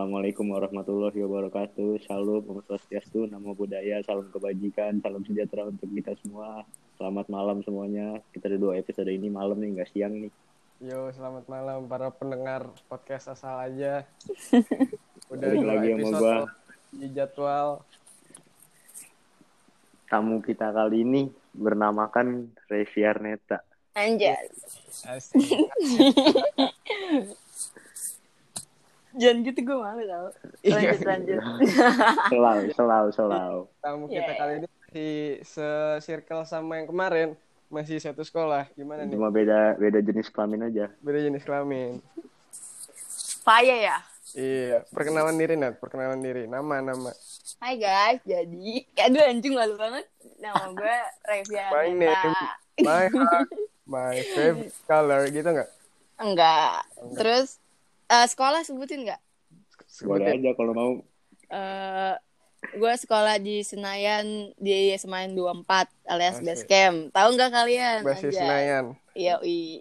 Assalamualaikum warahmatullahi wabarakatuh. Shalom, Om Swastiastu, Namo Buddhaya, salam kebajikan, salam sejahtera untuk kita semua. Selamat malam semuanya. Kita ada dua episode ini malam nih, nggak siang nih. Yo, selamat malam para pendengar podcast asal aja. Udah dua lagi sama episode gua. di jadwal. Tamu kita kali ini bernamakan Revi Arneta. Anjas. Jangan gitu gue malu tau. Lanjut, lanjut. Selalu, selalu, selalu. Tamu Iya, kita iya. kali ini masih se-circle sama yang kemarin. Masih satu sekolah. Gimana nih? Cuma beda beda jenis kelamin aja. Beda jenis kelamin. Paya ya? Iya, perkenalan diri Nat, perkenalan diri. Nama, nama. Hai guys, jadi Aduh anjing malu banget Nama gue Revia My name, my heart, my favorite color gitu nggak? Enggak Terus eh, Sekolah sebutin nggak? Boleh Sebutin. aja kalau mau. Eh, Gue sekolah di Senayan Di Senayan 24 alias Asik. base camp Tahu nggak kalian? Basis. Senayan. Iya ui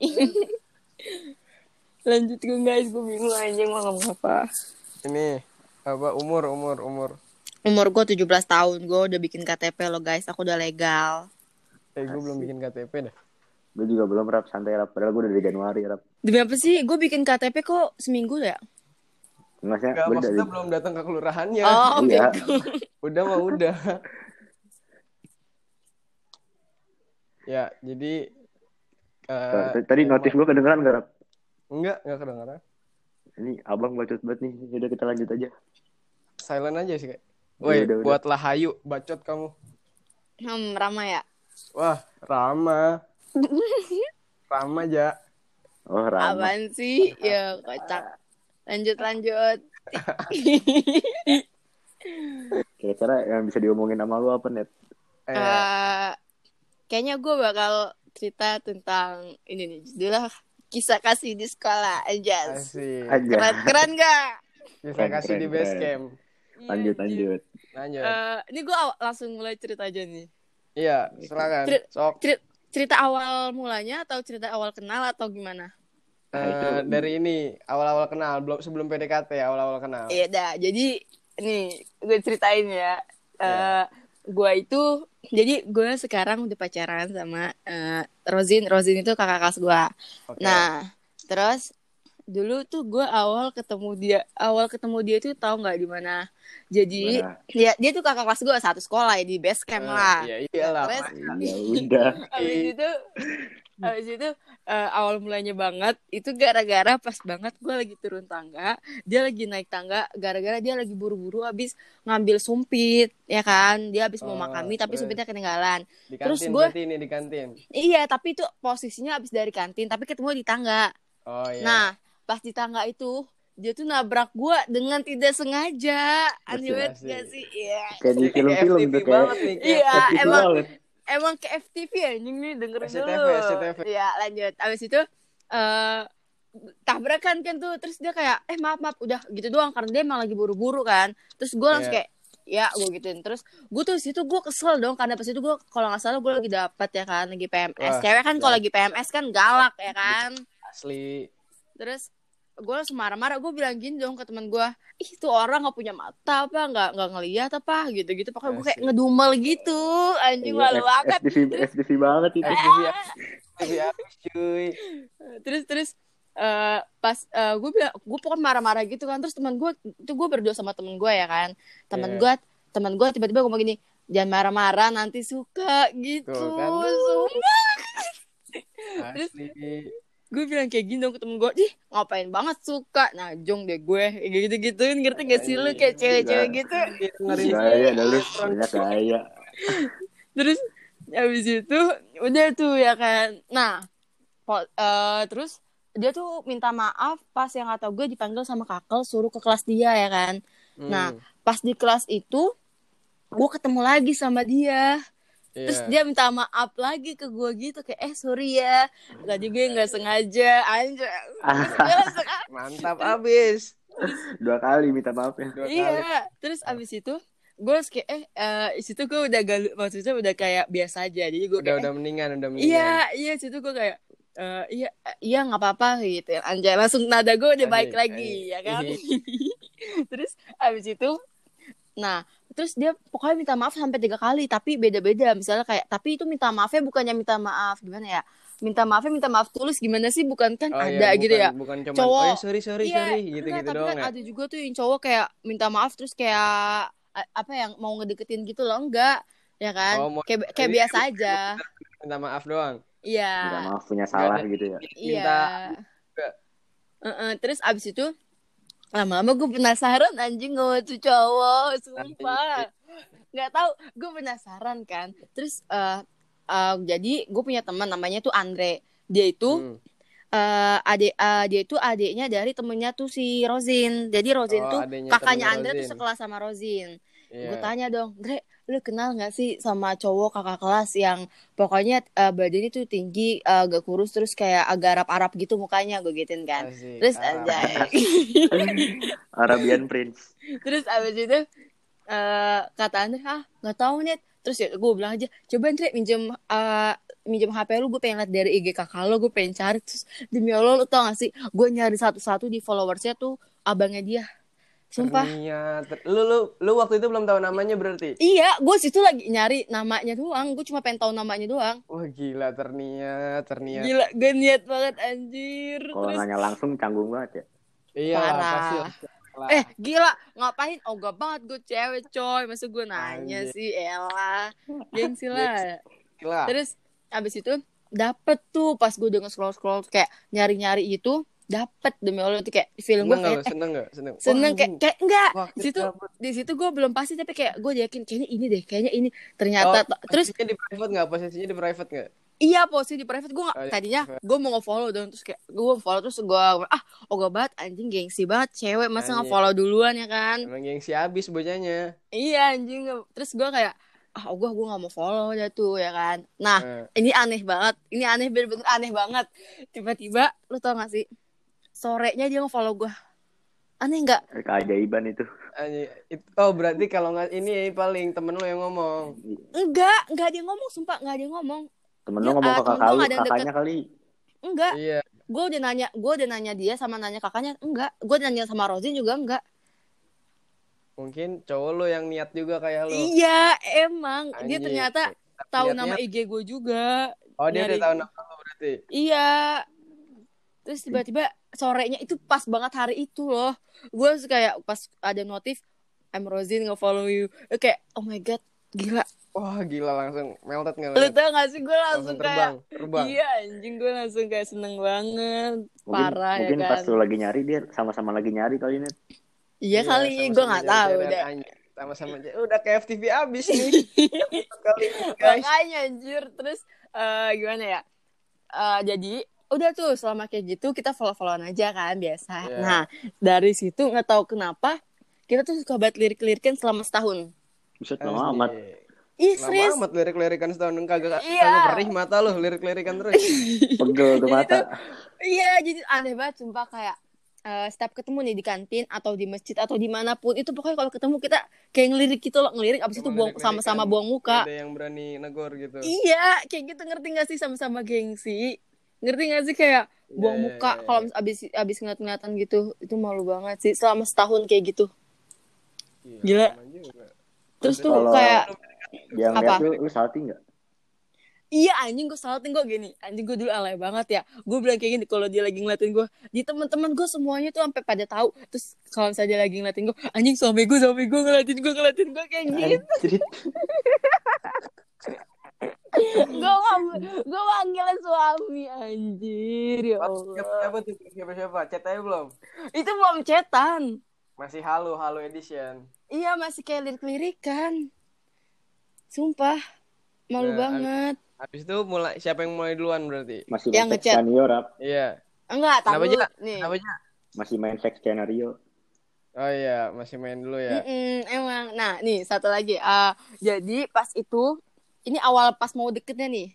Lanjut gue guys Gue bingung anjing mau ngomong apa Ini apa umur umur umur Umur gue 17 tahun Gue udah bikin KTP lo guys Aku udah legal eh gue belum bikin KTP dah Gue juga belum rap santai rap. Padahal gue udah dari Januari rap. Demi apa sih? Gue bikin KTP kok seminggu ya? Enggak sih, Enggak, gue dari maksudnya belum datang ke kelurahannya. Oh, Iya. bego. Udah mah udah. ya, jadi eh, T- Tadi notif gue kedengeran gak rap? enggak, enggak kedengaran. Ini abang bacot banget nih. Udah kita lanjut aja. Silent aja sih kayak. Udah, Woi, buatlah hayu, bacot kamu. Hmm, Rama ya? Wah, Rama. Rama aja. Oh, Rama. Apaan sih? Ya, kocak. Lanjut, lanjut. Kira-kira yang bisa diomongin sama lu apa, Net? Eh, Eh, kayaknya gue bakal cerita tentang ini nih. Judulnya kisah kasih di sekolah aja. Keren, keren gak? Keren, kasih keren, di base keren. camp. Lanjut, lanjut. Lanjut. Eh, ini gue langsung mulai cerita aja nih. iya, silakan. Cer- Sok Cer- cerita awal mulanya atau cerita awal kenal atau gimana? eh, dari ini awal-awal kenal, belum sebelum PDKT awal-awal kenal. Iya dah. Jadi nih gue ceritain ya. Eh gue itu jadi gue sekarang udah pacaran sama eh, Rosin. Rosin itu kakak kelas gue. Oke. Nah terus dulu tuh gue awal ketemu dia awal ketemu dia tuh tahu nggak di mana. Jadi Mana? dia dia tuh kakak kelas gue satu sekolah ya di base camp Eh, lah. Iya, iyalah. Terus Ya udah. abis itu abis itu eh, awal mulanya banget itu gara-gara pas banget gue lagi turun tangga dia lagi naik tangga gara-gara dia lagi buru-buru abis ngambil sumpit ya kan dia abis mau Oh, makan mie tapi terus? sumpitnya ketinggalan Di Terus kantin gue- berarti ini di kantin. iya tapi itu posisinya abis dari kantin tapi ketemu di tangga Oh iya. nah pas di tangga itu dia tuh nabrak gue dengan tidak sengaja aneh banget Asik. gak sih iya Kayak di film-film tuh kayak. nih. kayak Iya, emang banget. emang ke FTV anjing nih dengerin SCTV, dulu. SCTV. Ya lanjut. Abis itu eh tabrakan kan tuh terus dia kayak eh maaf maaf udah gitu doang karena dia emang lagi buru-buru kan. Terus gue langsung Iya. kayak ya gue gituin terus gue tuh situ gue kesel dong karena pas itu gue kalau nggak salah gue lagi dapat ya kan lagi PMS Wah, cewek kan kalau ya. lagi PMS kan galak ya kan Asli. terus gue langsung marah-marah gue bilang gini dong ke teman gue ih tuh orang nggak punya mata apa nggak nggak ngeliat apa gitu gitu pokoknya gue kayak ngedumel gitu anjing Iya, malu banget banget itu. Habis cuy. terus terus eh pas gue bilang gue pokoknya marah-marah gitu kan terus teman gue itu gue berdua sama temen gue ya kan teman Iya. gue teman gue tiba-tiba ngomong gini jangan marah-marah nanti suka gitu Tuh kan. Sumpah. Terus-. Gue bilang kayak gini dong ke temen gue ih ngapain banget suka. Nah jong deh gue kayak gitu gituin ngerti gak sih lu? Kayak cewek-cewek gitu. Dengerin Gaya dah lu. Banyak gaya. terus habis itu udah tuh ya kan. Nah po- eh, terus dia tuh minta maaf pas yang kata gue dipanggil sama kakel suruh ke kelas dia ya kan. Nah, Hmm, pas di kelas itu gue ketemu lagi sama dia terus iya. dia minta maaf lagi ke gue gitu kayak eh sorry ya tadi gue nggak sengaja anjir "Ah." Mantap abis. Dua kali minta maaf ya. Dua kali. iya terus abis itu gue harus kayak eh eh, situ gue udah galu maksudnya udah kayak biasa aja jadi gue Udah kayak udah mendingan, udah mendingan. iya iya situ gue kayak eh, iya iya nggak apa-apa gitu anjay langsung nada gue udah baik lagi ya kan terus abis itu nah terus dia pokoknya minta maaf sampai tiga kali tapi beda-beda misalnya kayak tapi itu minta maafnya bukannya minta maaf gimana ya minta maafnya minta maaf tulus gimana sih bukan kan Oh, ada iya, gitu bukan- ya Bukan cuma Cowok. oh ya sorry sorry Iya, sorry enggak, gitu-gitu tapi doang kan ya. ada juga tuh yang cowok kayak minta maaf terus kayak apa yang mau ngedeketin gitu loh enggak ya kan Oh, mau- kayak kayak biasa aja Minta maaf doang. Minta iya maaf punya salah gitu ya. iya Minta juga. Heeh, terus abis itu lama-lama gue penasaran anjing sama tuh cowok sumpah nggak tahu gue penasaran kan terus eh eh, jadi gue punya teman namanya tuh Andre dia itu Hmm. eh adik eh, dia itu adiknya dari temennya tuh si Rosin jadi Rosin Oh, tuh kakaknya Andre tuh Rosin. sekelas sama Rosin Iya. gue tanya dong Dre lu kenal nggak sih sama cowok kakak kelas yang pokoknya eh, badannya tuh tinggi eh, agak kurus terus kayak agak Arab-Arab gitu mukanya gue gituin kan Asik. terus Arab. anjay Arabian Prince. terus abis itu eh kata Andre ah nggak tahu net terus ya gue bilang aja coba Andre minjem eh, minjem HP lu gue pengen liat dari IG kakak lo gue pengen cari terus demi Allah lu tau gak sih gue nyari satu-satu di followersnya tuh abangnya dia sumpah Ternyata lu lu lu waktu itu belum tahu namanya berarti. iya gue situ lagi nyari namanya doang gue cuma pengen tahu namanya doang Wah gila terniat terniat. gila gue niat banget anjir Kalau terus nanya langsung canggung banget ya. Iya Parah. pasti. lah. Eh gila ngapain ogah banget gue cewek coy Masa gue nanya Anjir. sih Elah Gengsi lah Gila. Terus abis itu dapet tuh pas gue udah nge-scroll scroll kayak nyari-nyari itu dapet demi Allah. Tuh kayak film gue gak kayak eh, Seneng gak? Seneng. seneng kayak kayak enggak di situ di situ gue belum pasti tapi kayak gue yakin kayaknya ini deh kayaknya ini. Ternyata Oh, terus di private gak? Posisinya di private gak? iya posisi di private. Gue Oh, di tadinya gue mau nge-follow dong terus kayak gue follow terus gue ah ogah banget anjing gengsi banget cewek masa nge-follow duluan ya kan? Emang gengsi abis bocahnya. iya anjing. Terus gue kayak ah ogah gue nggak mau follow dia tuh ya kan. Nah Eh, ini aneh banget. Ini aneh bener-bener aneh banget. Tiba-tiba lu tau gak sih sorenya dia nge-follow gue aneh nggak Keajaiban itu. Oh berarti kalau nggak ini paling temen lo yang ngomong. enggak enggak dia ngomong sumpah enggak dia ngomong Temen Ya, lu ngomong ke kakak gua lu, nggak ada yang kakaknya kali. enggak Iya. gue udah nanya gue udah nanya dia sama nanya kakaknya enggak gue nanya sama Rosin juga enggak Mungkin cowok lo yang niat juga kayak lo. iya emang dia Anjing. ternyata tahu Niatnya- nama IG gue juga Oh dia udah tahu nama lo berarti. iya terus tiba-tiba sorenya itu pas banget hari itu loh gue kayak pas ada notif I'm Rosin nge-follow you kayak oh my god gila Wah gila langsung melted nggak? lu tau gak sih gue langsung, Langsung kayak terbang, terbang. iya anjing gue langsung kayak seneng banget Mungkin, parah mungkin ya pas kan lu lagi nyari dia sama-sama lagi nyari kali ini. iya kali sama-sama gue nggak tahu udah. Sama-sama aja. Udah kayak FTV abis nih. Kali ini, guys. makanya anjir terus eh, gimana ya Eh, jadi udah tuh selama kayak gitu kita follow followan aja kan biasa Iya. nah dari situ nggak tahu kenapa kita tuh suka banget lirik-lirikan selama setahun Buset lama amat. ih Lama serius amat lirik-lirikan setahun kagak Iya. perih mata lo lirik-lirikan terus. Pegel Jadi mata. iya jadi aneh banget sumpah kayak eh, setiap ketemu nih di kantin atau di masjid atau di mana pun itu pokoknya kalau ketemu kita kayak ngelirik gitu loh ngelirik abis itu Emang buang sama-sama buang muka Ada yang berani negor gitu. Iya, kayak gitu ngerti gak sih sama-sama gengsi? Ngerti gak sih kayak buang Iya, iya, muka iya, kalau abis abis ngeliat-ngeliatan gitu, itu malu banget sih selama setahun kayak gitu. Iya, Gila. Terus tuh Kalau- kayak Yang Apa? lu, lu salting nggak? iya anjing gue salting gue gini, anjing gue dulu alay banget ya. Gue bilang kayak gini kalau dia lagi ngeliatin gue, di teman-teman gue semuanya tuh sampai pada tahu. Terus kalau misalnya dia lagi ngeliatin gue, anjing suami gue suami gue ngeliatin gue ngeliatin gue kayak gitu. Gue gue manggilnya suami anjir ya Siapa Allah. siapa tuh siapa siapa? Chat aja belum? Itu belum cetan. Masih halu halu edition. Iya masih kayak lirik-lirikan. Sumpah. Malu Nah, banget. Habis itu mulai siapa yang mulai duluan berarti? Masih Yang ngechat. skenario rap. Iya. Enggak, Kenapa, tahu nih. Apa aja? Masih main sex skenario. Oh iya, masih main dulu ya. Mm-mm, emang. Nah, nih satu lagi. Ah, jadi pas itu ini awal pas mau deketnya nih.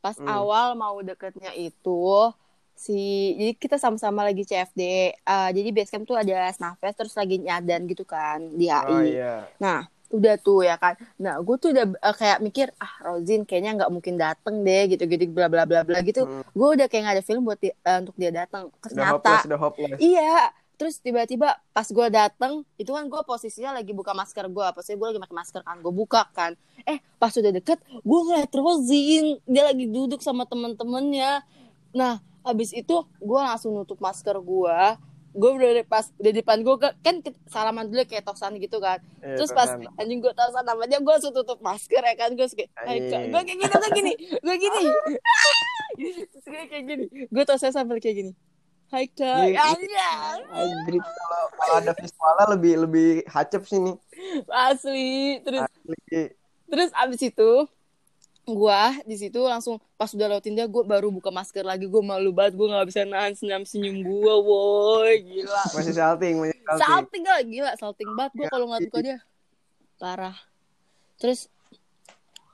Pas Hmm. awal mau deketnya itu si jadi kita sama-sama lagi CFD. Ah, jadi basecamp tuh ada Snapfest terus lagi nyadan gitu kan di HI. Oh iya. Nah, udah tuh ya kan nah gue tuh udah eh, kayak mikir ah Rozin kayaknya nggak mungkin dateng deh gitu gitu bla bla bla bla gitu Hmm. gue udah kayak nggak ada film buat di- eh, untuk dia datang Udah ternyata hopeless, udah hopeless. iya terus tiba-tiba pas gue dateng itu kan gue posisinya lagi buka masker gue posisinya gue lagi pakai masker kan gue buka kan. Eh pas udah deket gue ngeliat Rozin dia lagi duduk sama temen-temennya. Nah habis itu gue langsung nutup masker gue gue udah pas di depan gue kan salaman dulu kayak tosan gitu kan. Iya, terus pas Tosan. anjing gue tosan namanya gue langsung tutup masker ya kan. Gue kayak gue kayak gini gue gini gue gini. Terus gue kayak gini. Gue tosan sambil kayak gini Hai kak, Iya, Anjing. Anjir, kalau kalau ada visualnya lebih lebih hacep sih nih. asli. Terus Asli. terus abis itu gua di situ langsung pas udah lewatin dia gue baru buka masker lagi. Gue malu banget gue nggak bisa nahan senyum senyum gue woi gila. Masih salting, masih salting. salting gak? Gila salting banget gue kalau ngeliat muka dia. Parah. Terus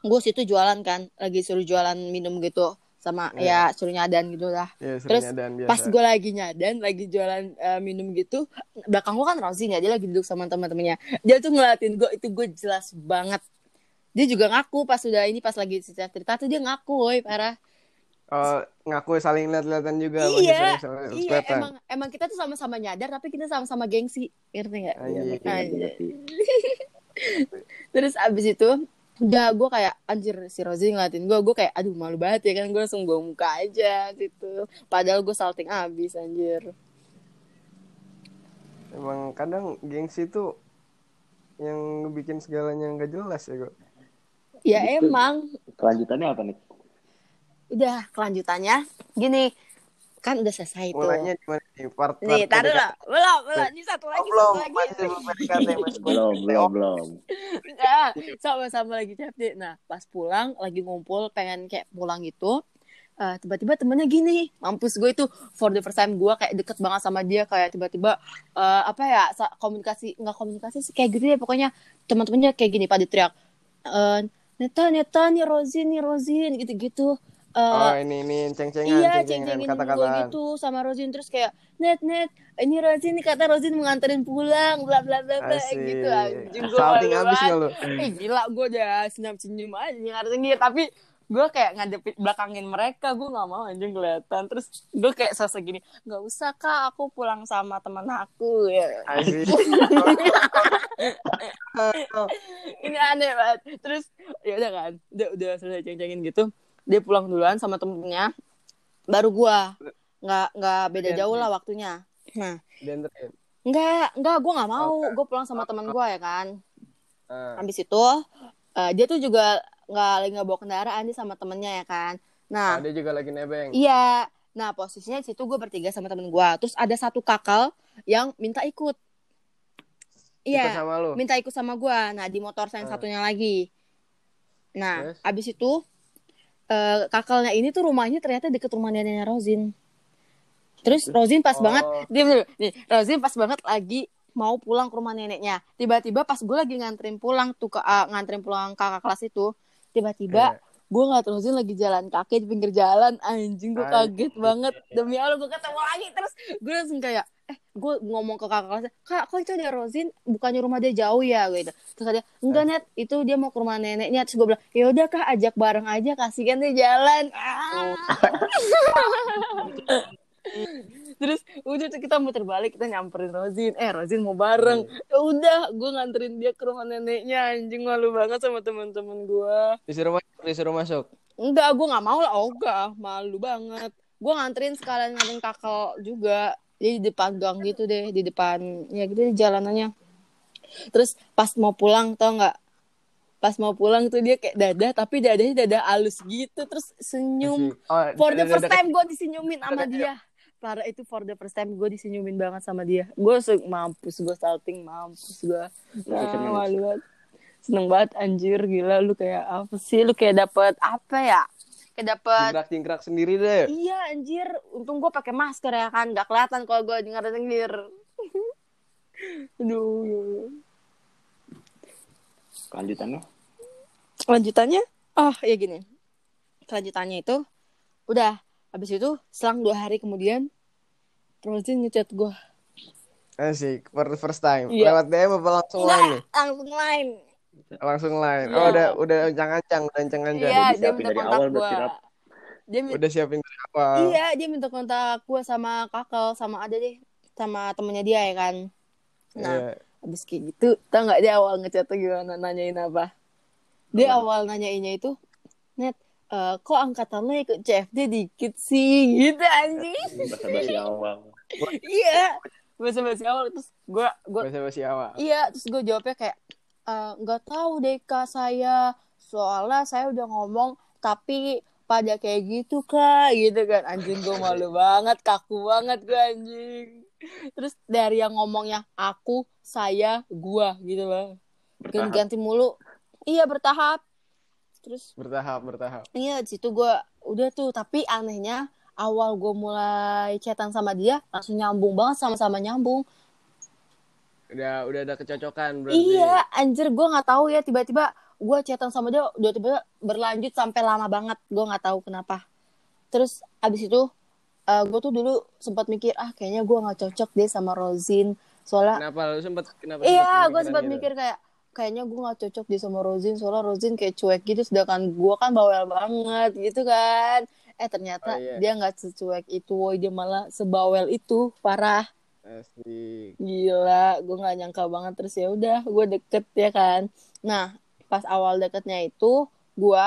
gue situ jualan kan lagi suruh jualan minum gitu sama Iya. ya suruh nyadan gitu lah Ya, Terus, seringnya dan biasa. pas gue lagi nyadan lagi jualan eh, minum gitu belakang gue kan Rosin ya dia lagi duduk sama teman-temannya dia tuh ngeliatin gue itu gue jelas banget dia juga ngaku pas udah ini pas lagi cerita cerita tuh dia ngaku woi parah Oh, ngaku saling lihat-lihatan juga. iya sering- iya kelihatan. emang emang kita tuh sama-sama nyadar tapi kita sama-sama gengsi ngerti nggak Anjing. Iya, ngerti, ngerti. terus abis itu udah gue kayak anjir si Rosie ngeliatin gue gue kayak aduh malu banget ya kan gue langsung bawa muka aja gitu padahal gue salting abis anjir Emang kadang gengsi tuh yang bikin segalanya nggak jelas ya kok. ya Gitu. emang Kelanjutannya apa nih? udah kelanjutannya gini kan udah selesai tuh. Mulainya gimana nih? Part, nih part taruh lah. Belum belum. Ini satu Oh, lagi belum, satu lagi. Masih belum Belum, belum, belum. Nah, sama-sama lagi CFD. Nah, pas pulang lagi ngumpul pengen kayak pulang gitu. eh, tiba-tiba temennya gini, mampus gue itu for the first time gue kayak deket banget sama dia kayak tiba-tiba eh, apa ya komunikasi nggak komunikasi sih kayak gitu ya pokoknya teman-temannya kayak gini pada teriak eh, neta neta nih Rozin nih Rozin gitu-gitu Eh, Oh, ini ini ceng-cengan, iya ceng-cengan ceng-cengin gue kata-kata. gitu sama Rozin. Terus kayak net net ini Rozin nih kata Rozin mengantarin pulang bla bla bla bla gitu. Anjing gue Salting malu abis nggak lu? Eh gila gue udah senyum senyum aja ngarepin tapi gue kayak ngadepin belakangin mereka gue nggak mau anjing kelihatan. Terus gue kayak sosok gini nggak usah kak aku pulang sama teman aku ya. Ini aneh banget. Terus ya udah kan udah udah selesai ceng-cengin gitu dia pulang duluan sama temennya baru gue nggak nggak beda Iya, jauh iya. lah waktunya. Nah nggak nggak gue nggak mau. Oke. gue pulang sama teman gue ya kan? Ah, habis itu eh, dia tuh juga nggak lagi nggak bawa kendaraan dia sama temennya ya kan? Nah oh, dia juga lagi nebeng. iya. Nah posisinya di situ gue bertiga sama temen gue terus ada satu kakal yang minta ikut. Iya minta ikut sama gue nah di motor saya yang Ah. satunya lagi. Nah Terus? abis itu eh, kakalnya ini tuh rumahnya ternyata deket rumah neneknya Rozin. Terus Rozin pas Oh. banget dia bener, nih Rozin pas banget lagi mau pulang ke rumah neneknya. Tiba-tiba pas gue lagi nganterin pulang tuh ke ah, nganterin pulang kakak kelas itu tiba-tiba Iya. gue ngeliat Rozin lagi jalan kaki di pinggir jalan. Anjing gue kaget banget. Demi Allah gue ketemu lagi terus. Gue langsung kayak eh gue ngomong ke kakak kelasnya kak kok itu ada Rozin bukannya rumah dia jauh ya gitu terus dia enggak net itu dia mau ke rumah neneknya terus gue bilang ya udah kak ajak bareng aja kasihan dia jalan Ah. terus udah kita muter balik kita nyamperin Rozin eh Rozin mau bareng ya udah gue nganterin dia ke rumah neneknya anjing malu banget sama teman-teman gue Disuruh masuk, disuruh masuk. Enggak, gue nggak mau lah. Oh, enggak. Malu banget. Gue nganterin sekalian nganterin kakak juga. Jadi di depan gang gitu deh. Di depan, ya gitu di jalanannya. Terus pas mau pulang, tau nggak? Pas mau pulang tuh dia kayak dada, tapi dadanya dada halus gitu. Terus senyum. Oh, For the first time gue disenyumin sama dia. Parah itu for the first time gue disenyumin banget sama dia. Gue mampus, gue salting, mampus gue. Nah, malu banget. Seneng banget anjir, gila lu kayak apa sih? Lu kayak dapet apa ya? Kayak dapet Jingkrak-jingkrak sendiri deh. Iya anjir, untung gue pakai masker ya kan, nggak kelihatan kalau gue denger denger. Aduh. Kelanjutannya? Lanjutannya, oh ya gini. Kelanjutannya itu, udah habis itu selang dua hari kemudian, Rozin ngechat gue. Asik, for the first time. Iya. Lewat DM apa langsung lain nih? Langsung lain. Langsung lain. Iya. Oh, udah udah ancang-ancang, udah ancang-ancang. Iya, dia minta dari kontak awal Rap. Dia min- Udah siapin dari awal. Iya, dia minta kontak gue sama kakel sama ada deh sama temennya dia ya kan. Nah, Iya. abis kayak gitu, tau nggak dia awal ngechat tuh gimana nanyain apa? Dia awal nanyainnya itu, net, eh, kok angkatan lo ikut CFD dikit sih, gitu anjing. bahasa basi awal iya, bahasa bahasa awal terus gue gue Basa-basi awal. Iya, terus gue jawabnya kayak "Eh, nggak tahu deh kak saya, soalnya saya udah ngomong tapi pada kayak gitu kak, gitu kan anjing gue malu banget, kaku banget gue anjing. Terus dari yang ngomongnya aku, saya, gua gitu loh, bertahap ganti-ganti mulu. Iya bertahap. Terus Bertahap, bertahap. iya di situ gue udah tuh, tapi anehnya awal gue mulai chatan sama dia langsung nyambung banget sama-sama nyambung. Udah udah ada kecocokan berarti. Iya, anjir gue nggak tahu ya tiba-tiba gue chatan sama dia udah tiba berlanjut sampai lama banget. Gue nggak tahu kenapa. Terus abis itu gue tuh dulu sempat mikir ah kayaknya gue nggak cocok deh sama Rozin. Soalnya Kenapa lu sempet kenapa iya gue sempat gitu? mikir kayak kayaknya gue nggak cocok deh sama Rozin soalnya Rozin kayak cuek gitu sedangkan gue kan bawel banget gitu kan. Eh ternyata Oh, iya. dia nggak secuek itu, woy dia malah sebawel itu parah. Asik. Gila, gue nggak nyangka banget terus ya udah, gue deket ya kan. Nah, pas awal deketnya itu, gue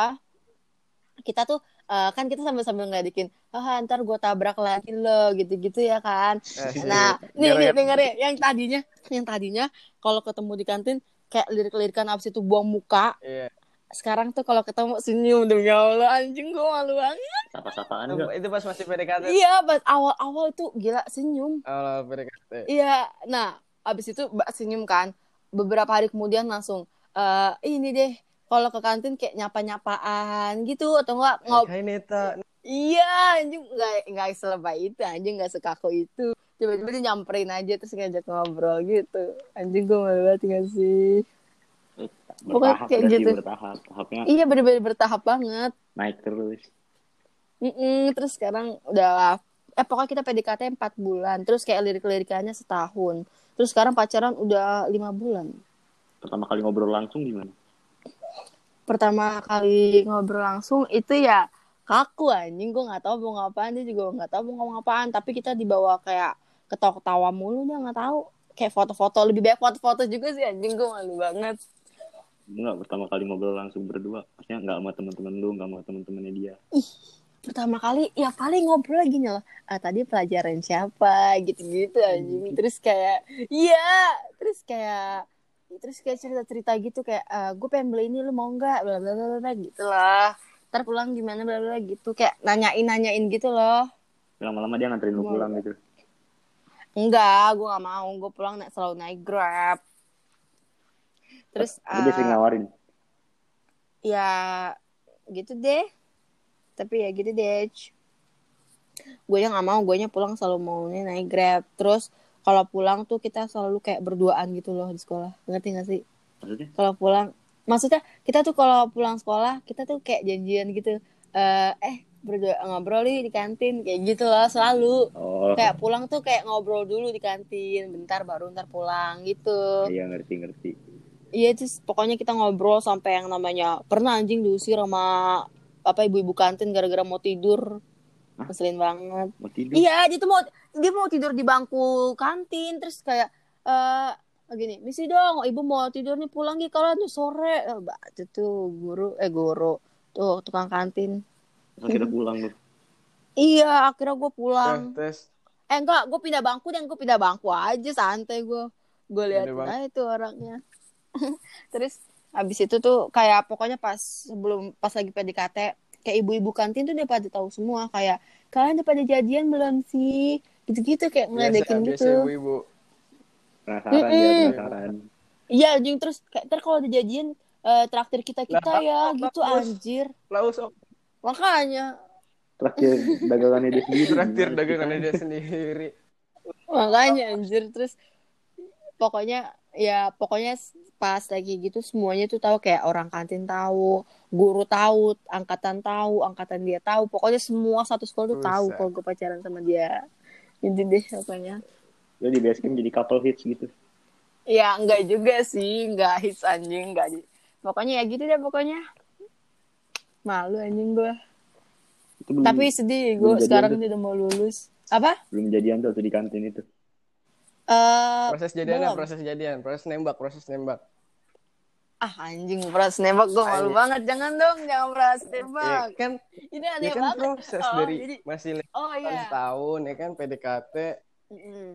kita tuh eh, kan kita sambil-sambil ngeledekin, ah ntar gue tabrak lagi lo, gitu-gitu ya kan. Asik. Nah, nih, nih Biar- denger ya, yang tadinya, yang tadinya kalau ketemu di kantin kayak lirik-lirikan abis itu buang muka. Iya. Sekarang tuh kalau ketemu senyum demi Allah, anjing gue malu banget. sapa-sapaan enggak Itu pas masih PDKT. Iya, pas awal-awal itu gila senyum. Awal PDKT. Iya, nah abis itu Mbak senyum kan. Beberapa hari kemudian langsung eh ini deh, kalau ke kantin kayak nyapa-nyapaan gitu atau enggak ngob Hai Neta. iya anjing nggak nggak selebay itu anjing nggak sekaku itu tiba-tiba dia nyamperin aja terus ngajak ngobrol gitu anjing gue malu banget nggak sih bertahap kayak gitu. bertahap. Tahapnya iya bener-bener bertahap banget. naik terus. Mm-mm, terus sekarang udah eh pokoknya kita PDKT 4 bulan. Terus kayak lirik-lirikannya setahun. Terus sekarang pacaran udah lima bulan. Pertama kali ngobrol langsung gimana? Pertama kali ngobrol langsung itu ya kaku anjing. Gue nggak tahu mau ngapain dia juga nggak tahu mau ngomong apaan. Tapi kita dibawa kayak ketawa-ketawa mulu dia nggak tahu. Kayak foto-foto lebih banyak foto-foto juga sih anjing. Gue malu banget enggak pertama kali ngobrol langsung berdua maksudnya enggak sama teman-teman lu enggak sama teman-temannya dia. Pertama kali ya paling ngobrol gini loh ah, tadi pelajaran siapa? Gitu-gitu anjing. Terus kayak iya terus kayak terus kayak cerita-cerita gitu kayak gue pengen beli ini lu mau nggak? Bla bla bla bla gitu lah. Ntar pulang gimana bla bla gitu. Kayak nanyain nanyain gitu loh. Lama-lama dia nganterin lu pulang gitu. Enggak gue nggak mau. Gue pulang naik selalu naik grab terus Tapi dia sering eh, nawarin. ya gitu deh. Tapi ya gitu deh. Gue nya nggak mau gue nya pulang selalu maunya naik grab. Terus kalau pulang tuh kita selalu kayak berduaan gitu loh di sekolah. Ngerti gak sih? Maksudnya? Kalau pulang maksudnya kita tuh kalau pulang sekolah kita tuh kayak janjian gitu. Eh eh berdua ngobrol nih di kantin kayak gitu loh selalu. Oh. Kayak pulang tuh kayak ngobrol dulu di kantin. Bentar baru ntar pulang gitu. Iya ngerti ngerti Iya terus pokoknya kita ngobrol sampai yang namanya pernah anjing diusir sama apa ibu-ibu kantin gara-gara mau tidur. Hah? Ngeselin banget. mau tidur Iya, dia tuh mau dia mau tidur di bangku kantin terus kayak eh gini, misi dong, ibu mau tidur nih pulang nih kalau tuh sore. Eh, baca tuh guru eh guru tuh tukang kantin. Akhirnya pulang lu Iya, akhirnya gue pulang. tes. Eh enggak, gue pindah bangku dan gue pindah bangku aja santai gue. Gue lihat aja tuh orangnya. Terus habis itu tuh kayak pokoknya pas sebelum pas lagi PDKT kayak ibu-ibu kantin tuh dia pada tahu semua kayak kalian udah pada jadian belum sih? Gitu-gitu kayak Biasa, ngeledekin biasa gitu. ibu-ibu. penasaran dia Mm-mm. penasaran Iya anjing terus kayak ntar kalau udah jadian eh, traktir kita-kita Lah, ya bagus. gitu anjir. Laus op. Makanya terakhir dagangannya dia sendiri Traktir dagangannya dia sendiri. makanya anjir terus pokoknya ya pokoknya pas lagi gitu semuanya tuh tahu kayak orang kantin tahu guru tahu angkatan tahu angkatan dia tahu pokoknya semua satu sekolah tuh tahu kalau gue pacaran sama dia. Gitu deh pokoknya. Lu di basecamp jadi couple hits gitu. Ya enggak juga sih enggak hits anjing enggak di pokoknya ya gitu deh pokoknya. Malu anjing gue. Belum, tapi sedih gue sekarang tuh. udah mau lulus. Apa? Belum jadian tuh di kantin itu. Eh Proses jadian proses jadian, proses nembak, proses nembak. ah anjing proses nembak gue malu banget. Jangan dong jangan proses nembak. Ya kan, ini aneh ya kan banget. proses Oh, dari jadi- masih oh iya. tahun ya kan? PDKT. Mm-mm.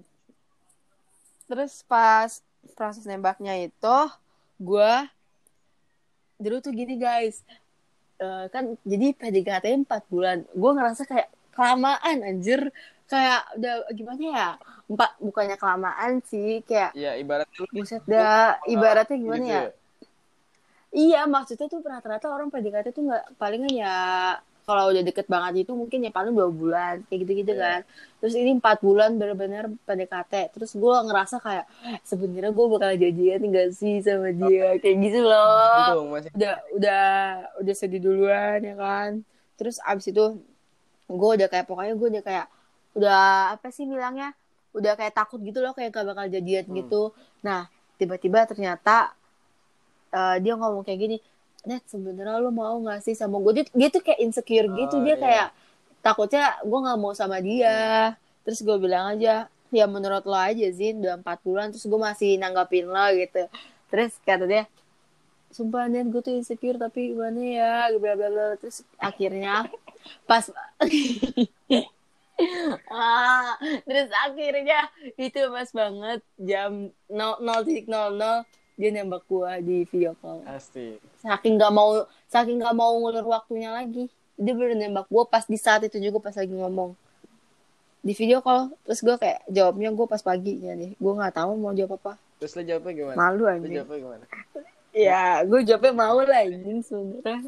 Terus pas proses nembaknya itu, gue dulu tuh gini guys, Eh, kan jadi PDKT 4 bulan, gue ngerasa kayak kelamaan anjir, kayak udah gimana ya, empat bukannya kelamaan sih, kayak Ya ibaratnya buset dah, ibaratnya gimana gitu ya? Iya, maksudnya tuh rata-rata orang PDKT tuh nggak palingan ya kalau udah deket banget itu mungkin ya paling dua bulan kayak gitu-gitu Iya. kan. Terus ini empat bulan bener-bener PDKT. Terus gue ngerasa kayak sebenarnya gue bakal jadian gak sih sama dia kayak gitu loh. Untung masih Udah udah udah sedih duluan ya kan. Terus abis itu gue udah kayak pokoknya gue udah kayak udah apa sih bilangnya udah kayak takut gitu loh kayak gak bakal jadian Hmm. gitu. Nah tiba-tiba ternyata eh, dia ngomong kayak gini, Net sebenarnya lo mau gak sih sama gue? Dia, dia tuh kayak insecure gitu, Oh, dia iya. kayak takutnya gue nggak mau sama dia. Terus gue bilang aja, ya menurut lo aja Zin, udah empat bulan, terus gue masih nanggapin lo gitu. Terus kata dia, sumpah Net gue tuh insecure tapi gimana ya, bla bla bla. Terus akhirnya pas ah, terus akhirnya itu pas banget jam 00.00 dia nembak gua di video call. Pasti. saking nggak mau saking nggak mau ngulur waktunya lagi dia baru nembak gua pas di saat itu juga pas lagi ngomong. Di video call terus gua kayak jawabnya gua pas paginya nih. Gua nggak tahu mau jawab apa. Terus lu jawabnya gimana? malu Lu anjing. jawabnya gimana? ya gue jawabnya mau lah anjing sebenernya.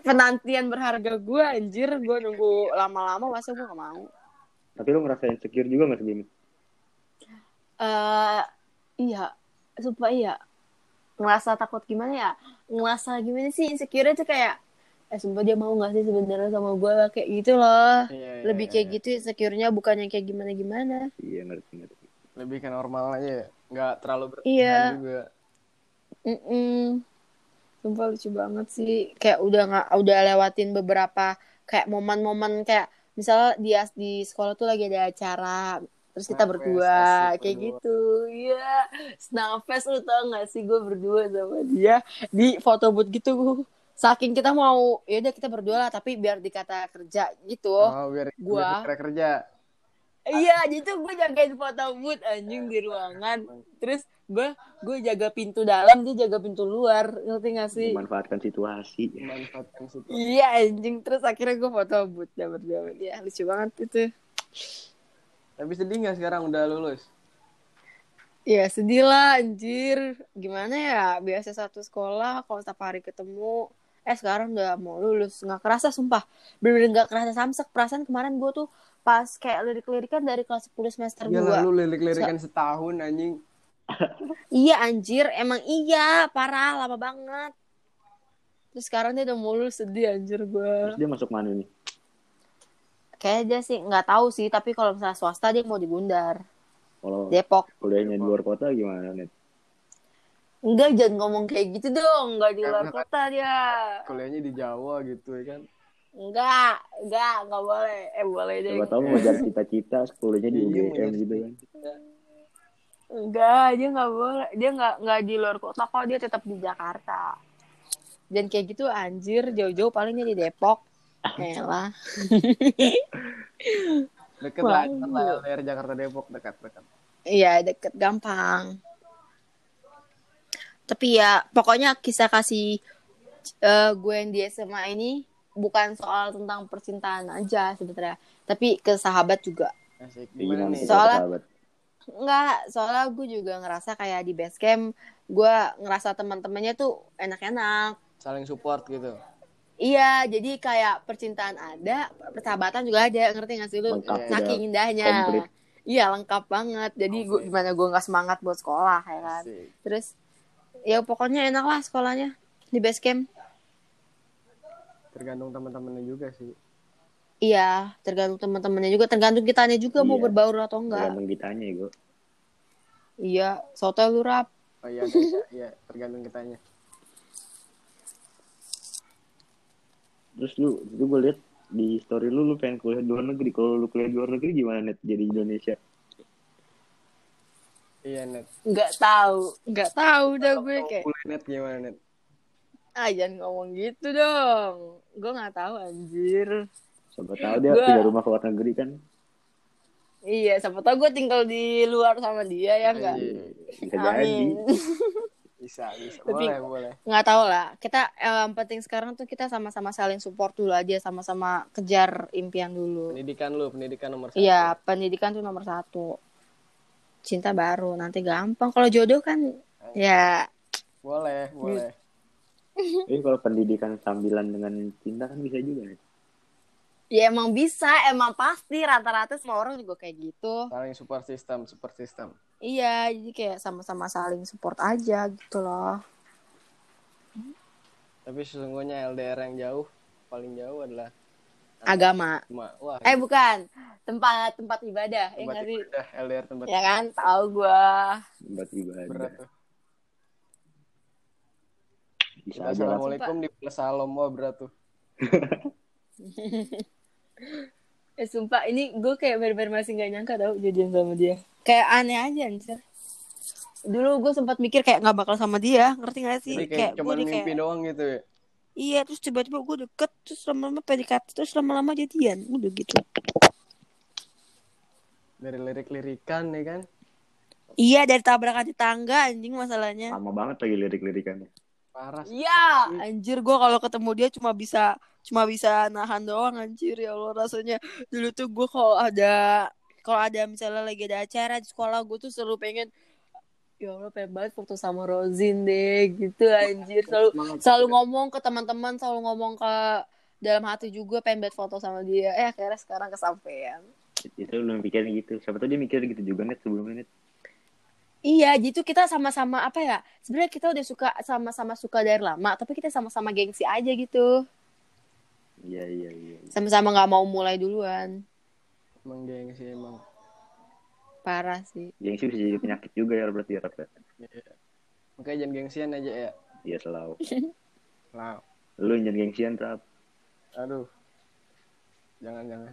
Penantian berharga gue anjir. Gue nunggu lama-lama masa gue gak mau Tapi lu ngerasa insecure juga gak sebelumnya? eh iya sumpah iya ngerasa takut gimana ya ngerasa gimana sih insecure itu kayak eh sumpah dia mau gak sih sebenarnya sama gue kayak gitu loh Iya, iya, lebih iya, kayak iya. gitu insecure-nya bukan yang kayak gimana gimana Iya ngerti ngerti. Lebih ke normal aja ya. Nggak terlalu berlebihan Iya. juga. Mm-mm. sumpah lucu banget sih kayak udah nggak udah lewatin beberapa kayak momen-momen kayak misalnya dia di sekolah tuh lagi ada acara terus kita Snapfest, berdua kayak berdua. gitu iya Snapfest lu tau gak sih gue berdua sama dia di foto booth gitu saking kita mau ya udah kita berdua lah tapi biar dikata kerja gitu Oh, biar Gua- biar kerja. Iya, jadi tuh gue jagain foto booth anjing di ruangan. Terus gue gue jaga pintu dalam, dia jaga pintu luar. Ngerti gak sih? Memanfaatkan situasi. Memanfaatkan. Iya anjing. Terus akhirnya gue foto booth dah berdua. Ya lucu banget itu. Tapi sedih nggak sekarang udah lulus? Ya sedih lah anjir. Gimana ya? Biasa satu sekolah kalau setiap hari ketemu. Eh sekarang udah mau lulus. Nggak kerasa sumpah. Bener-bener nggak kerasa samsek. Perasaan kemarin gue tuh pas kayak lirik-lirikan dari kelas 10 semester Iya 2. lalu lirik-lirikan setahun anjing. Iya anjir, emang iya, parah, lama banget. Terus sekarang dia udah mulu sedih anjir gue. Terus dia masuk mana nih? Kayaknya dia sih nggak tahu sih, tapi kalau misalnya swasta dia mau di Gundar, Kalau Depok. kuliahnya di luar kota gimana net? Enggak, jangan ngomong kayak gitu dong, nggak di luar Karena- kota dia. Kuliahnya di Jawa gitu ya kan. Enggak, enggak, nggak boleh. Eh boleh deh. Siapa tahu ngejar cita-cita kuliahnya di Iya, UGM gitu kan. Enggak, dia nggak boleh. Dia nggak nggak di luar kota kok, dia tetap di Jakarta. Dan kayak gitu anjir, jauh-jauh palingnya di Depok. Elah. Deket lah, deket lah LDR Jakarta Depok dekat-dekat. Iya deket gampang. Tapi ya pokoknya kisah kasih eh, gue yang di SMA ini bukan soal tentang percintaan aja sebenarnya, tapi ke sahabat juga. Asik. Gimana gimana nih? Soalnya- sahabat? Enggak, soalnya gue juga ngerasa kayak di base camp gue ngerasa teman-temannya tuh enak-enak. Saling support gitu. Iya, jadi kayak percintaan ada, persahabatan juga ada, ngerti gak sih lu? Lengkap Saking indahnya. komplit. Iya, lengkap banget. Jadi gue, Oke. gimana gue nggak semangat buat sekolah ya kan? Asik. Terus ya pokoknya enak lah sekolahnya di base camp. Tergantung teman-temannya juga sih. Iya, tergantung teman-temannya juga, tergantung kitanya juga mau Iya. berbaur atau enggak. Tergantung ditanya gue. Iya, soto lu rap. Oh iya, ada, iya, iya, tergantung kitanya. terus lu itu gue liat di story lu lu pengen kuliah di luar negeri kalau lu kuliah di luar negeri gimana net jadi Indonesia Iya net. nggak tahu nggak tahu dah gue kayak Kuliah net gimana net? ah jangan ngomong gitu dong gue nggak tahu anjir siapa tahu dia Gua- punya rumah ke luar negeri kan. Iya siapa tahu gue tinggal di luar sama dia ya enggak Iya, bisa jadi. Amin. Bisa bisa. Tapi- Boleh boleh. nggak tahu lah. Kita yang penting sekarang tuh kita sama-sama saling support dulu aja sama-sama kejar impian dulu. Pendidikan lu, pendidikan nomor satu. iya pendidikan tuh nomor satu. Cinta baru nanti gampang. Kalau jodoh kan ya. Boleh boleh. Tapi kalau pendidikan sambilan dengan cinta kan bisa juga net ya emang bisa emang pasti. Rata-rata semua orang juga kayak gitu. Saling support system, support system. iya jadi kayak sama-sama saling support aja gitu loh. Tapi sesungguhnya LDR yang jauh paling jauh adalah agama. Cuma wah eh bukan. Tempat tempat ibadah ya tempat sih? ibadah LDR tempat ya kan? tahu gua. Buat ibadah. Berat tuh. bisa assalamualaikum di salam wah berat tuh. Eh sumpah ini gue kayak bener-bener masih gak nyangka tau jadian sama dia. Kayak aneh aja anjir. Dulu gue sempat mikir kayak gak bakal sama dia, ngerti gak sih? Jadi kayak, gue cuma mimpi kayak doang gitu ya. iya terus tiba-tiba gue deket terus lama-lama PDKT terus lama-lama jadian udah gitu. Dari lirik-lirikan ya kan. Iya dari tabrakan tetangga anjing masalahnya. lama banget lagi lirik-lirikannya Parah. Iya, anjir gue kalau ketemu dia cuma bisa cuma bisa nahan doang anjir ya Allah rasanya. Dulu tuh gue kalau ada kalau ada misalnya lagi ada acara di sekolah gue tuh selalu pengen ya Allah pengen banget foto sama Rozin deh gitu anjir selalu selalu ngomong ke teman-teman selalu ngomong ke dalam hati juga pengen banget foto sama dia eh akhirnya sekarang kesampaian itu lu pikirin gitu siapa tahu dia mikir gitu juga net sebelumnya net Iya, gitu kita sama-sama apa ya? Sebenarnya kita udah suka sama-sama suka dari lama, tapi kita sama-sama gengsi aja gitu. Iya iya iya Sama-sama nggak mau mulai duluan. Emang gengsi emang. Parah sih. gengsi bisa jadi penyakit juga ya berarti ya Rap, ya Iya. Makanya jangan gengsian aja ya. iya selalu Lah. lu jangan gengsian Rap Aduh. Jangan jangan.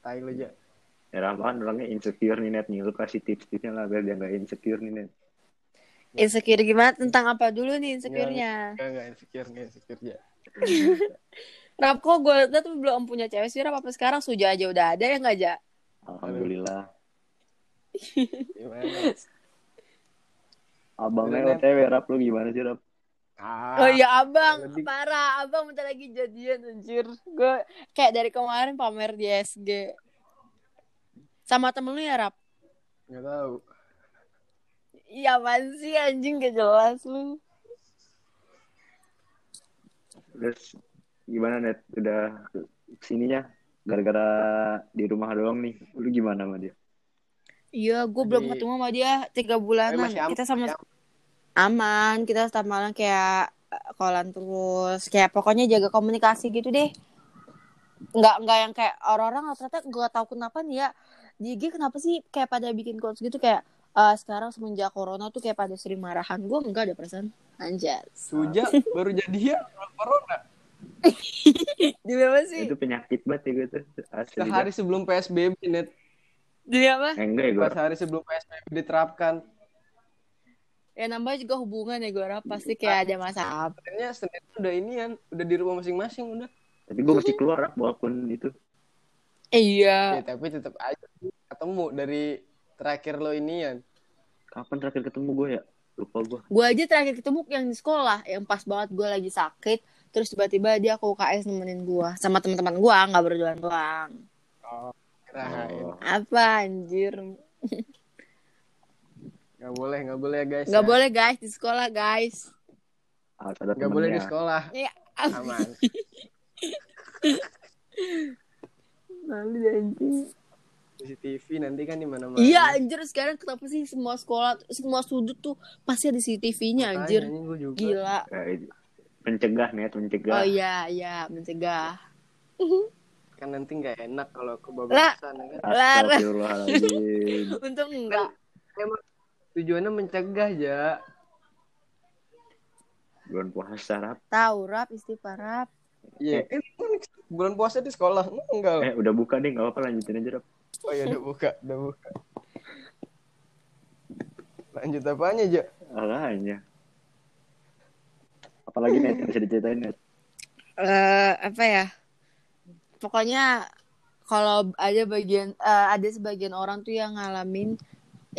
Tai lu aja. ya Rap kan orangnya insecure nih net nih lu kasih tips-tipsnya lah biar dia nggak insecure nih net Insecure gimana? Tentang apa dulu nih insecure-nya? Enggak enggak insecure enggak insecure ya. Rap kok gue liat tuh belum punya cewek sih, Rap apa sekarang suja aja udah ada ya nggak aja? alhamdulillah Gimana? abangnya. OTW Rap lu gimana sih Rap Ah, Oh iya abang, lebih- parah abang bentar lagi jadian anjir. Gue kayak dari kemarin pamer di SG. Sama temen lu ya Rap? Enggak tahu. Iya apaan sih anjing gak jelas lu. terus gimana net? Udah sininya gara-gara di rumah doang nih. Lu gimana sama dia? Iya, gue belum ketemu sama dia. Tiga bulanan. aman, Kita sama masih aman, kita sama kayak eh, kolan terus, kayak pokoknya jaga komunikasi gitu deh. Nggak nggak yang kayak orang-orang ternyata gue tahu kenapa nih ya. IG kenapa sih kayak pada bikin quotes gitu? Kayak eh, sekarang semenjak corona tuh kayak pada sering marahan. Gue enggak ada perasaan. Anjas Suja baru jadi ya corona. di apa sih itu penyakit banget ya gitu asli Sehari sebelum PSBB net. di apa Eh, enggak ya gue Pas hari sebelum PSBB diterapkan. ya nambah juga hubungan ya gue rap pasti kayak ada masalah Akhirnya Senin udah inian, udah di rumah masing-masing udah. tapi gue masih keluar walaupun itu iya Ya, tapi tetap aja ketemu dari terakhir lo inian. kapan terakhir ketemu gue ya lupa gue gue aja terakhir ketemu yang di sekolah yang pas banget gue lagi sakit terus tiba-tiba dia ke UKS nemenin gue sama teman-teman gue nggak berdua doang Oh, oh. apa anjir Nggak boleh, nggak boleh ya guys. nggak ya. boleh guys di sekolah guys harus ada Nggak boleh di sekolah. ya Aman. malu anjing CCTV nanti kan di mana-mana. iya anjir sekarang kenapa sih semua sekolah semua sudut tuh pasti ada CCTV-nya anjir juga. gila itu. mencegah net mencegah oh iya iya mencegah Kan nanti nggak enak kalau kebablasan kan. Untung enggak Emang tujuannya mencegah ya. bulan puasa Rap tahu rap istighfar rap Iya, kan bulan puasa di sekolah. Enggak. Eh udah buka deh, nggak apa-apa lanjutin aja Rap. Oh iya udah buka, udah buka. Lanjut apanya, aja? Alahnya. Apalagi net bisa diceritain net. eh apa ya? Pokoknya kalau ada bagian eh, ada sebagian orang tuh yang ngalamin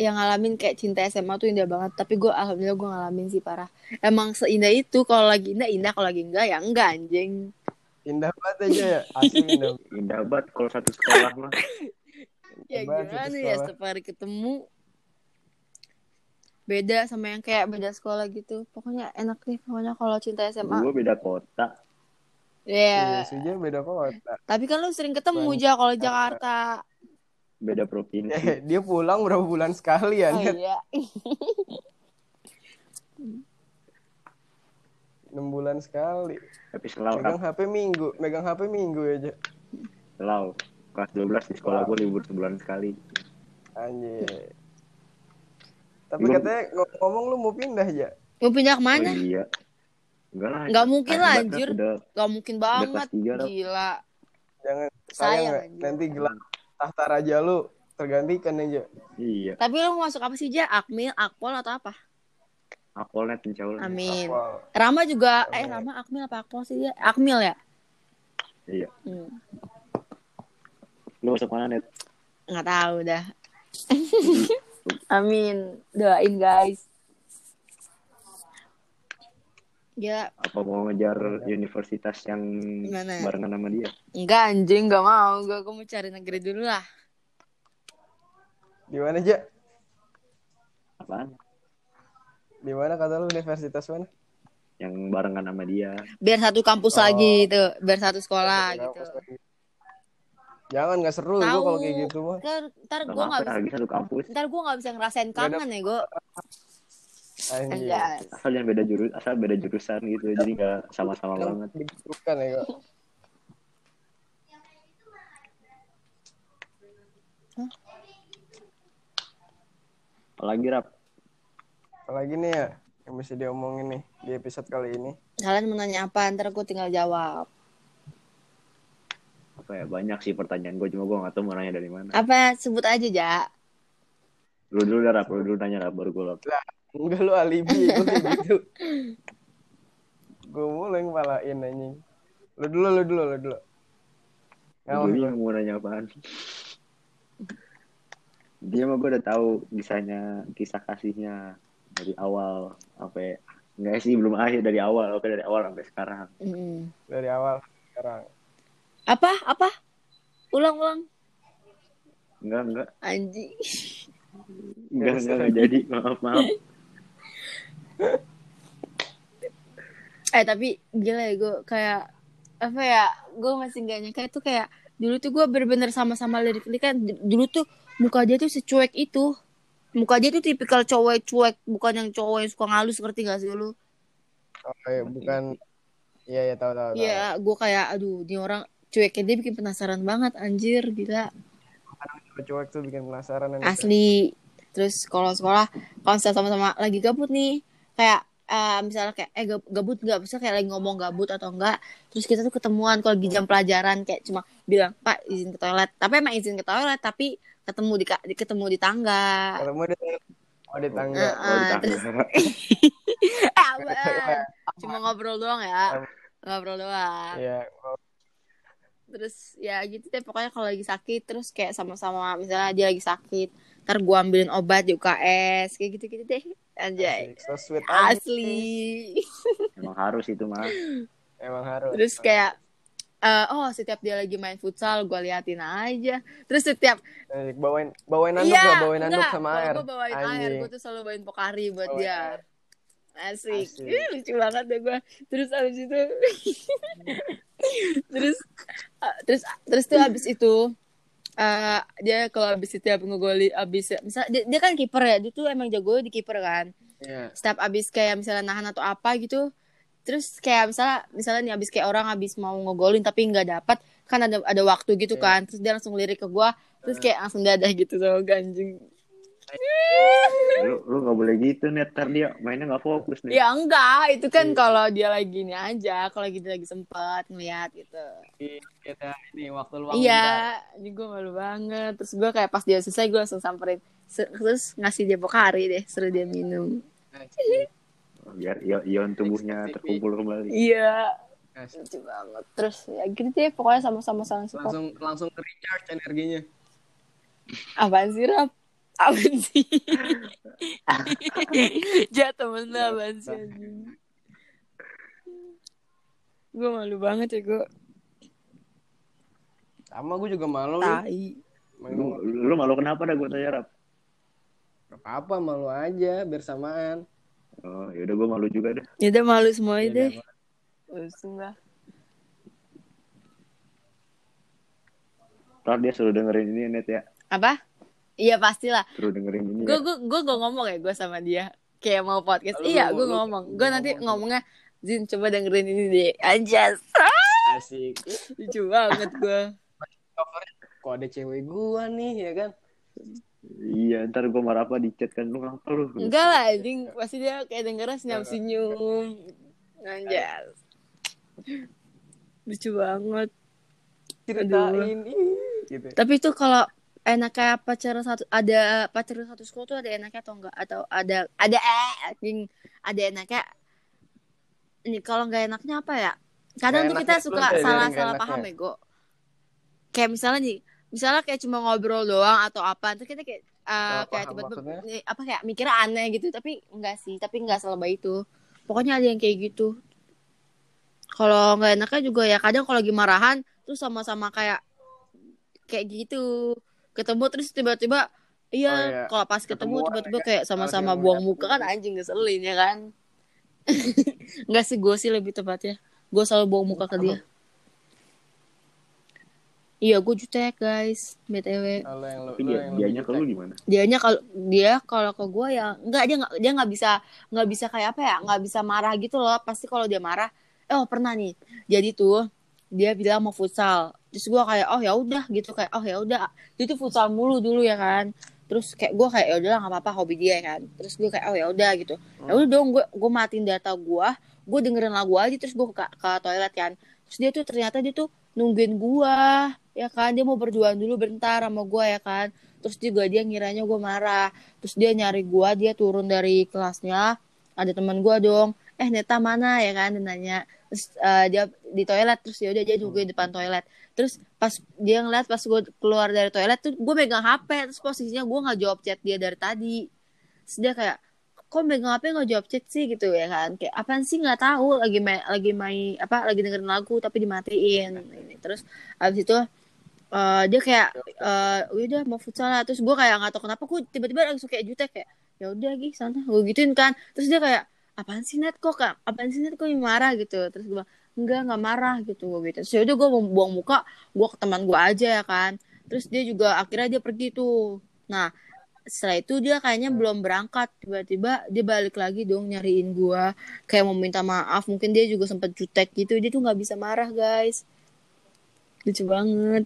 yang ngalamin kayak cinta SMA tuh indah banget tapi gue alhamdulillah gue ngalamin sih parah emang seindah itu kalau lagi indah indah kalau lagi enggak ya enggak anjing Indah banget aja ya. Asli indah. Indah banget kalau satu sekolah mah. ya gimana ya setiap hari ketemu beda sama yang kayak beda sekolah gitu pokoknya enak nih pokoknya kalau cinta SMA Gue beda kota. ya Iya, Suja beda kota. tapi kan lu sering ketemu Bang. aja kalau Jakarta Beda provinsi. Eh, dia pulang berapa bulan sekali ya, oh Net? iya 6 bulan sekali. Tapi selalu Megang HP minggu, megang HP minggu aja. selalu kelas 12 di sekolah gue libur sebulan sekali. Anjir. Tapi Belum- katanya ng- ngomong lu mau pindah aja. mau pindah Oh ke mana iya. Enggak lah. Nggak mungkin lah, anjir. Udah gak mungkin banget gila Jangan sayang sayang nanti gelar tahta raja lu tergantikan aja. iya. tapi lu mau masuk apa sih Ja Akmil Akpol atau apa Apolnet insya Allah. Amin Apa? Rama juga eh Amin. Rama Akmil apa Akpol sih dia Akmil ya Iya. hmm. Lu masuk mana net? nggak tahu dah Amin doain guys Gila Apa mau ngejar universitas yang Mana? barengan sama dia? Enggak anjing Enggak mau Gue gue mau cari negeri dulu lah Di mana aja? Apaan? Di mana kata lu universitas mana? Yang barengan sama dia. Biar satu kampus Oh. lagi gitu Biar satu sekolah Satu gitu lagi. Jangan nggak seru gua Tahu. kalau kayak gitu mah. Ntar, gue nggak bisa lagi satu kampus. Ntar gue gak bisa ngerasain Nggak kangen ya gue Anjir. Asal jangan beda jurus, asal beda jurusan gitu. Jadi gak sama-sama banget. Bukan ya. Apalagi rap. Apalagi nih ya yang bisa diomongin nih di episode kali ini. Kalian mau nanya apa Ntar gue tinggal jawab Apa ya banyak sih pertanyaan gue cuma gue gak tahu mau nanya dari mana. Apa sebut aja Ja Lu dulu dah rap, lu dulu nanya rap baru gue rap. Enggak lu alibi gue gitu. gue mulai ngepalain anjing. Lu dulu, lu dulu, lu dulu. Gue bingung mau nanya apaan. Dia mah gue udah tahu kisahnya, kisah kasihnya dari awal sampai enggak sih belum akhir dari awal, oke dari awal sampai sekarang. Mm. dari awal sekarang. Apa? Apa? Ulang-ulang Enggak, enggak, Anjing enggak, enggak, enggak jadi, maaf, maaf. Eh tapi gila ya gue kayak Apa ya Gue masih gak nyangka itu kayak Dulu tuh gue bener-bener sama-sama lirik-lirik kan Dulu tuh muka dia tuh secuek itu Muka dia tuh tipikal cowok cuek Bukan yang cowok yang suka ngalus Ngerti gak sih lu? Oh, iya, bukan. Iya, iya tahu tahu. Iya gue kayak Aduh ini orang cueknya dia bikin penasaran banget Anjir gila. Cuek tuh bikin penasaran anjing. asli. Terus kalau sekolah kalau misalnya sama-sama lagi gabut nih kayak eh, misalnya kayak eh gab- gabut nggak? Bisa kayak lagi ngomong gabut atau enggak terus kita tuh ketemuan kalau lagi jam pelajaran kayak cuma bilang pak izin ke toilet. Tapi emang izin ke toilet tapi ketemu di, di ketemu di tangga Ketemu di Oh, di tangga. Heeh. Oh, Ah, ditangkap. Eh, cuma ngobrol doang ya ngobrol doang Iya. terus ya gitu deh pokoknya kalau lagi sakit terus kayak sama-sama misalnya dia lagi sakit ntar gua ambilin obat di UKS kayak gitu-gitu deh anjay So sweet asli Emang harus itu mah. Emang harus. terus kayak eh, oh setiap dia lagi main futsal gua liatin aja terus setiap Asik, bawain bawain anduk iya gak? Bawain anduk sama air. gua bawain air Anjing. gua tuh selalu bawain pokari buat Bawain dia air. asik, Asik. Ih, lucu banget deh gua terus abis itu terus ah, terus terus tuh abis itu eh, dia kalau abis itu ngegoli abis misal dia, dia kan kiper ya dia tuh emang jago di kiper kan Iya. setiap abis kayak misalnya nahan atau apa gitu terus kayak misalnya misalnya nih abis kayak orang abis mau ngegolin tapi nggak dapat kan ada ada waktu gitu Iya. kan terus dia langsung lirik ke gua terus kayak langsung dadah gitu sama ganjing lu lu nggak boleh gitu net ntar dia mainnya nggak fokus nih Ya enggak, itu kan kalau dia lagi ini aja, kalau gitu lagi sempat ngeliat gitu. Kita ini waktu luang. Iya, ini gue malu banget. Terus gue kayak pas dia selesai gue langsung samperin. Terus ngasih dia pokari deh, suruh dia minum. Biar ion tubuhnya terkumpul kembali Iya, lucu banget. Terus ya gitu deh, pokoknya sama-sama saling support. langsung langsung recharge energinya. Apaan sih, Rap? Apaan sih? Jatuh temen lu apaan sih, anjing? Gue malu banget ya, gue. Sama gue juga malu. Tai. lu, lu malu kenapa dah gue tanya rap Gak apa-apa malu aja bersamaan. Oh yaudah gue malu juga dah Ya udah malu semuanya Ya deh. Pusing lah. ntar dia suruh dengerin ini net ya Apa? Iya pastilah. suruh dengerin ini gue ya. gue gue gue ngomong ya gue sama dia kayak mau podcast Lalu iya gue ngomong gue nanti ngomong. ngomongnya Zin coba dengerin ini deh anjas Asik. lucu banget gue Covernya kok ada cewek gua nih ya kan. Iya ntar gue marah apa di chat kan lu ngapa lu? Enggak lah anjing. Pasti dia kayak dengernya senyum senyum. Anjas lucu banget. Ceritain. Gitu. tapi itu kalau enak kayak pacar satu ada pacar satu sekolah tuh ada enaknya atau enggak? Atau ada ada eh anjing. Ada enaknya. Ini kalau nggak enaknya apa ya? Kadang tuh kita enaknya suka dulu deh, dari salah nggak salah enaknya. paham ya. go kayak misalnya nih misalnya kayak cuma ngobrol doang atau apa terus kita kayak uh, kayak tiba-tiba nih, apa kayak mikirnya aneh gitu tapi enggak sih tapi enggak selebay itu. Pokoknya ada yang kayak gitu. Kalau nggak enaknya juga ya kadang kalau lagi marahan terus sama-sama kayak kayak gitu. Ketemu terus tiba-tiba iya Oh, iya. kalau pas ketemu tiba-tiba orang kayak sama-sama buang muka kan anjing ngeselin ya kan? Enggak sih gue sih lebih tepatnya gue selalu buang muka ke dia iya gue jutek guys. Btw Kalau yang tapi dia yang dianya jutek. gimana? Dianya kalau dia kalau ke gue ya nggak dia nggak dia nggak bisa nggak bisa kayak apa ya nggak bisa marah gitu loh. Pasti kalau dia marah eh oh pernah nih. Jadi tuh dia bilang mau futsal. Terus gue kayak oh ya udah gitu. Kayak oh ya udah. Dia tuh futsal mulu dulu ya kan. Terus kayak gue kayak ya udahlah nggak apa-apa hobi dia ya kan. Terus gue kayak oh ya udah gitu. Ya udah dong gue gue matiin data gue gue dengerin lagu aja terus gue ke, ke toilet kan. Terus dia tuh ternyata dia tuh nungguin gue ya kan? Dia mau berduaan dulu bentar sama gue ya kan? Terus juga dia ngiranya gue marah. Terus dia nyari gue dia turun dari kelasnya. Ada teman gue dong. Eh Neta mana? Ya kan? Dia nanya. Terus eh, dia di toilet. Terus ya udah dia nungguin depan toilet. Terus pas dia ngeliat pas gue keluar dari toilet tuh gue megang HP terus posisinya gue nggak jawab chat dia dari tadi. Terus dia kayak kok megang HP nggak jawab chat sih? Gitu ya kan. Kayak apaan sih? Nggak tahu. Lagi main lagi main apa lagi dengerin lagu tapi dimatiin. Ini terus abis itu eh, dia kayak eh udah mau futsal lah. Terus gue kayak nggak tahu kenapa gue tiba-tiba langsung kayak jutek kayak ya udah gih sana. Gue gituin kan. Terus dia kayak apaan sih net? Kok kak apaan sih net? Kok yang marah? Gitu. Terus gue enggak nggak marah. Gitu gue gitu. Terus ya udah gue buang muka gue ke teman gue aja ya kan. Terus dia juga akhirnya dia pergi tuh. Nah setelah itu dia kayaknya belum berangkat. Tiba-tiba dia balik lagi dong nyariin gue kayak mau minta maaf mungkin dia juga sempat jutek gitu. Dia tuh nggak bisa marah guys. Lucu banget.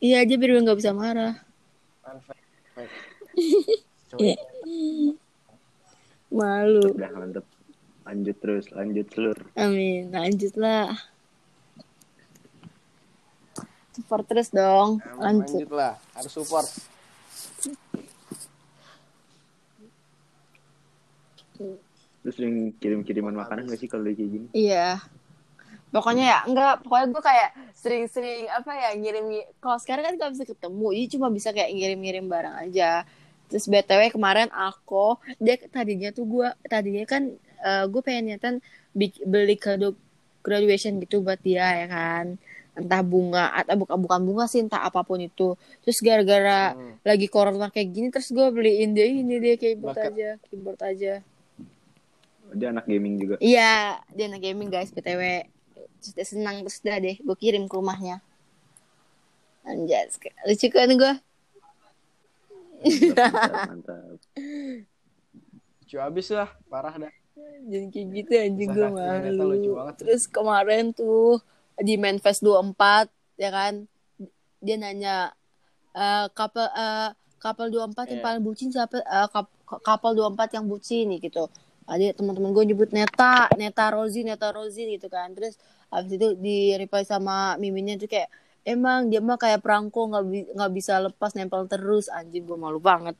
Iya dia biar nggak bisa marah. Malu. Udah mantep lanjut terus lanjut seluruh amin. Lanjut lah support terus dong. Lanjut Lanjut. lah, harus support. Terus sering kirim-kiriman makanan gak sih kalau kayak gini Iya. Pokoknya ya, enggak, pokoknya gue kayak sering-sering apa ya ngirim kalau sekarang kan gak bisa ketemu, jadi cuma bisa kayak ngirim-ngirim barang aja. Terus BTW kemarin aku dia tadinya tuh gue tadinya kan gue pengen niatan bik- beli kado graduation gitu buat dia ya kan. Entah bunga atau bukan bukan bunga sih entah apa pun itu. Terus gara-gara Hmm. lagi corona kayak gini terus gue beliin dia ini dia keyboard Bucket. aja, keyboard aja. dia anak gaming juga Iya, dia anak gaming guys, BTW. Terus dia senang, terus dah deh, gue kirim ke rumahnya. Anjas, lucu kan gue? mantap mantap. Lucu abis lah, parah dah. Jadi kayak gitu anjing gue malu. Terus kemarin tuh di Manfest 24, ya kan, dia nanya, couple, eh, kapal 24 yang Iya. paling bucin siapa kap- kapal 24 yang bucin nih gitu ada teman-teman gue nyebut Neta Neta Rozi Neta Rozi gitu kan terus abis itu di reply sama miminnya tuh kayak emang dia mah kayak perangko nggak bi- nggak bisa lepas nempel terus anjing gue malu banget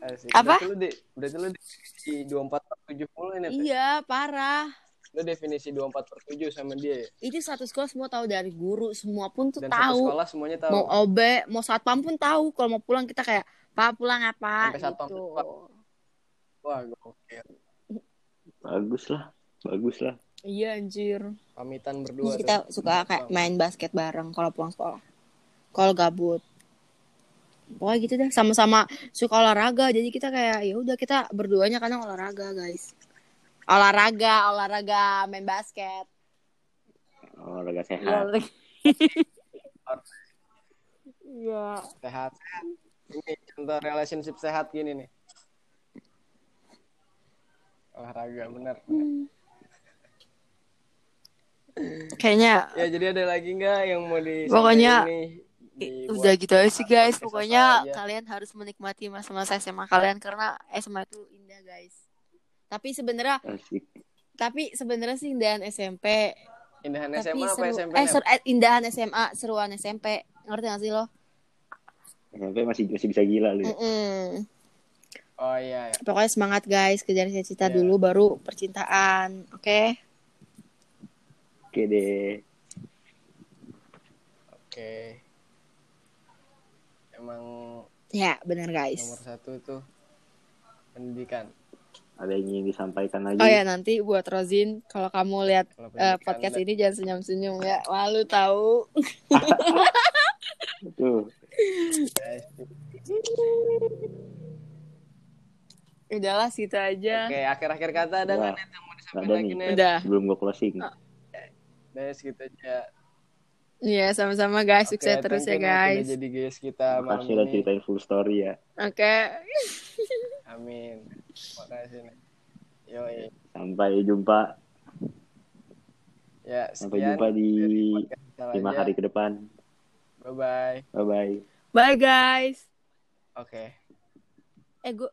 Asik. Apa? Berarti lu, di, berarti lu definisi 24 per 7 mulu ini. Iya parah Lu definisi 24 per 7 sama dia ya? itu satu sekolah semua tahu dari guru semua pun tuh Dan satu tahu sekolah semuanya tahu. mau OB mau satpam pun tahu kalau mau pulang kita kayak pak pulang apa Sampai satpam gitu Pak. Wah, gokil. Bagus lah. Bagus lah. iya anjir Pamitan berdua. Terus kita tuh. suka kayak main basket bareng kalau pulang sekolah. Kalau gabut. Pokoknya gitu deh, sama-sama suka olahraga. Jadi kita kayak ya udah kita berduanya kadang olahraga, guys. Olahraga, olahraga main basket. Olahraga sehat. Olahraga. Iya. sehat. Ini contoh relationship sehat gini nih. Olahraga bener. Kayaknya Ya jadi ada lagi nggak yang mau di Pokoknya? Di- udah gitu aja sih guys. Pokoknya aja. kalian harus menikmati masa-masa SMA kalian karena SMA itu indah, guys. Tapi sebenarnya tapi sebenarnya sih indahan SMP Indahan tapi SMA apa seru, SMP? eh, seru- eh, indahan SMA seruan SMP ngerti gak sih lo SMP masih masih bisa gila lu. ya. Mm-mm. Oh iya, ya. pokoknya semangat guys kejar cita-cita Iya. dulu baru percintaan oke Oke deh. oke. Emang ya benar guys nomor satu itu pendidikan. Ada yang ingin disampaikan lagi? oh ya nanti buat Rozin kalau kamu lihat Kalau pendidikan podcast ini jangan senyum-senyum ya malu tahu Tuh. Guys, udahlah situ aja Oke, akhir-akhir kata ada nggak Wah, yang mau disampaikan ada lagi nih. net? udah Sebelum gue closing. Guys, gitu aja. Iya sama-sama guys Oke, sukses terus ya guys Udah jadi guys kita Makasih udah ceritain full story ya. oke Amin. Makasih nih. Yoi. Sampai jumpa. Ya, Sampai jumpa di lima hari ke depan. Bye-bye. Bye bye. bye guys Oke. eh gue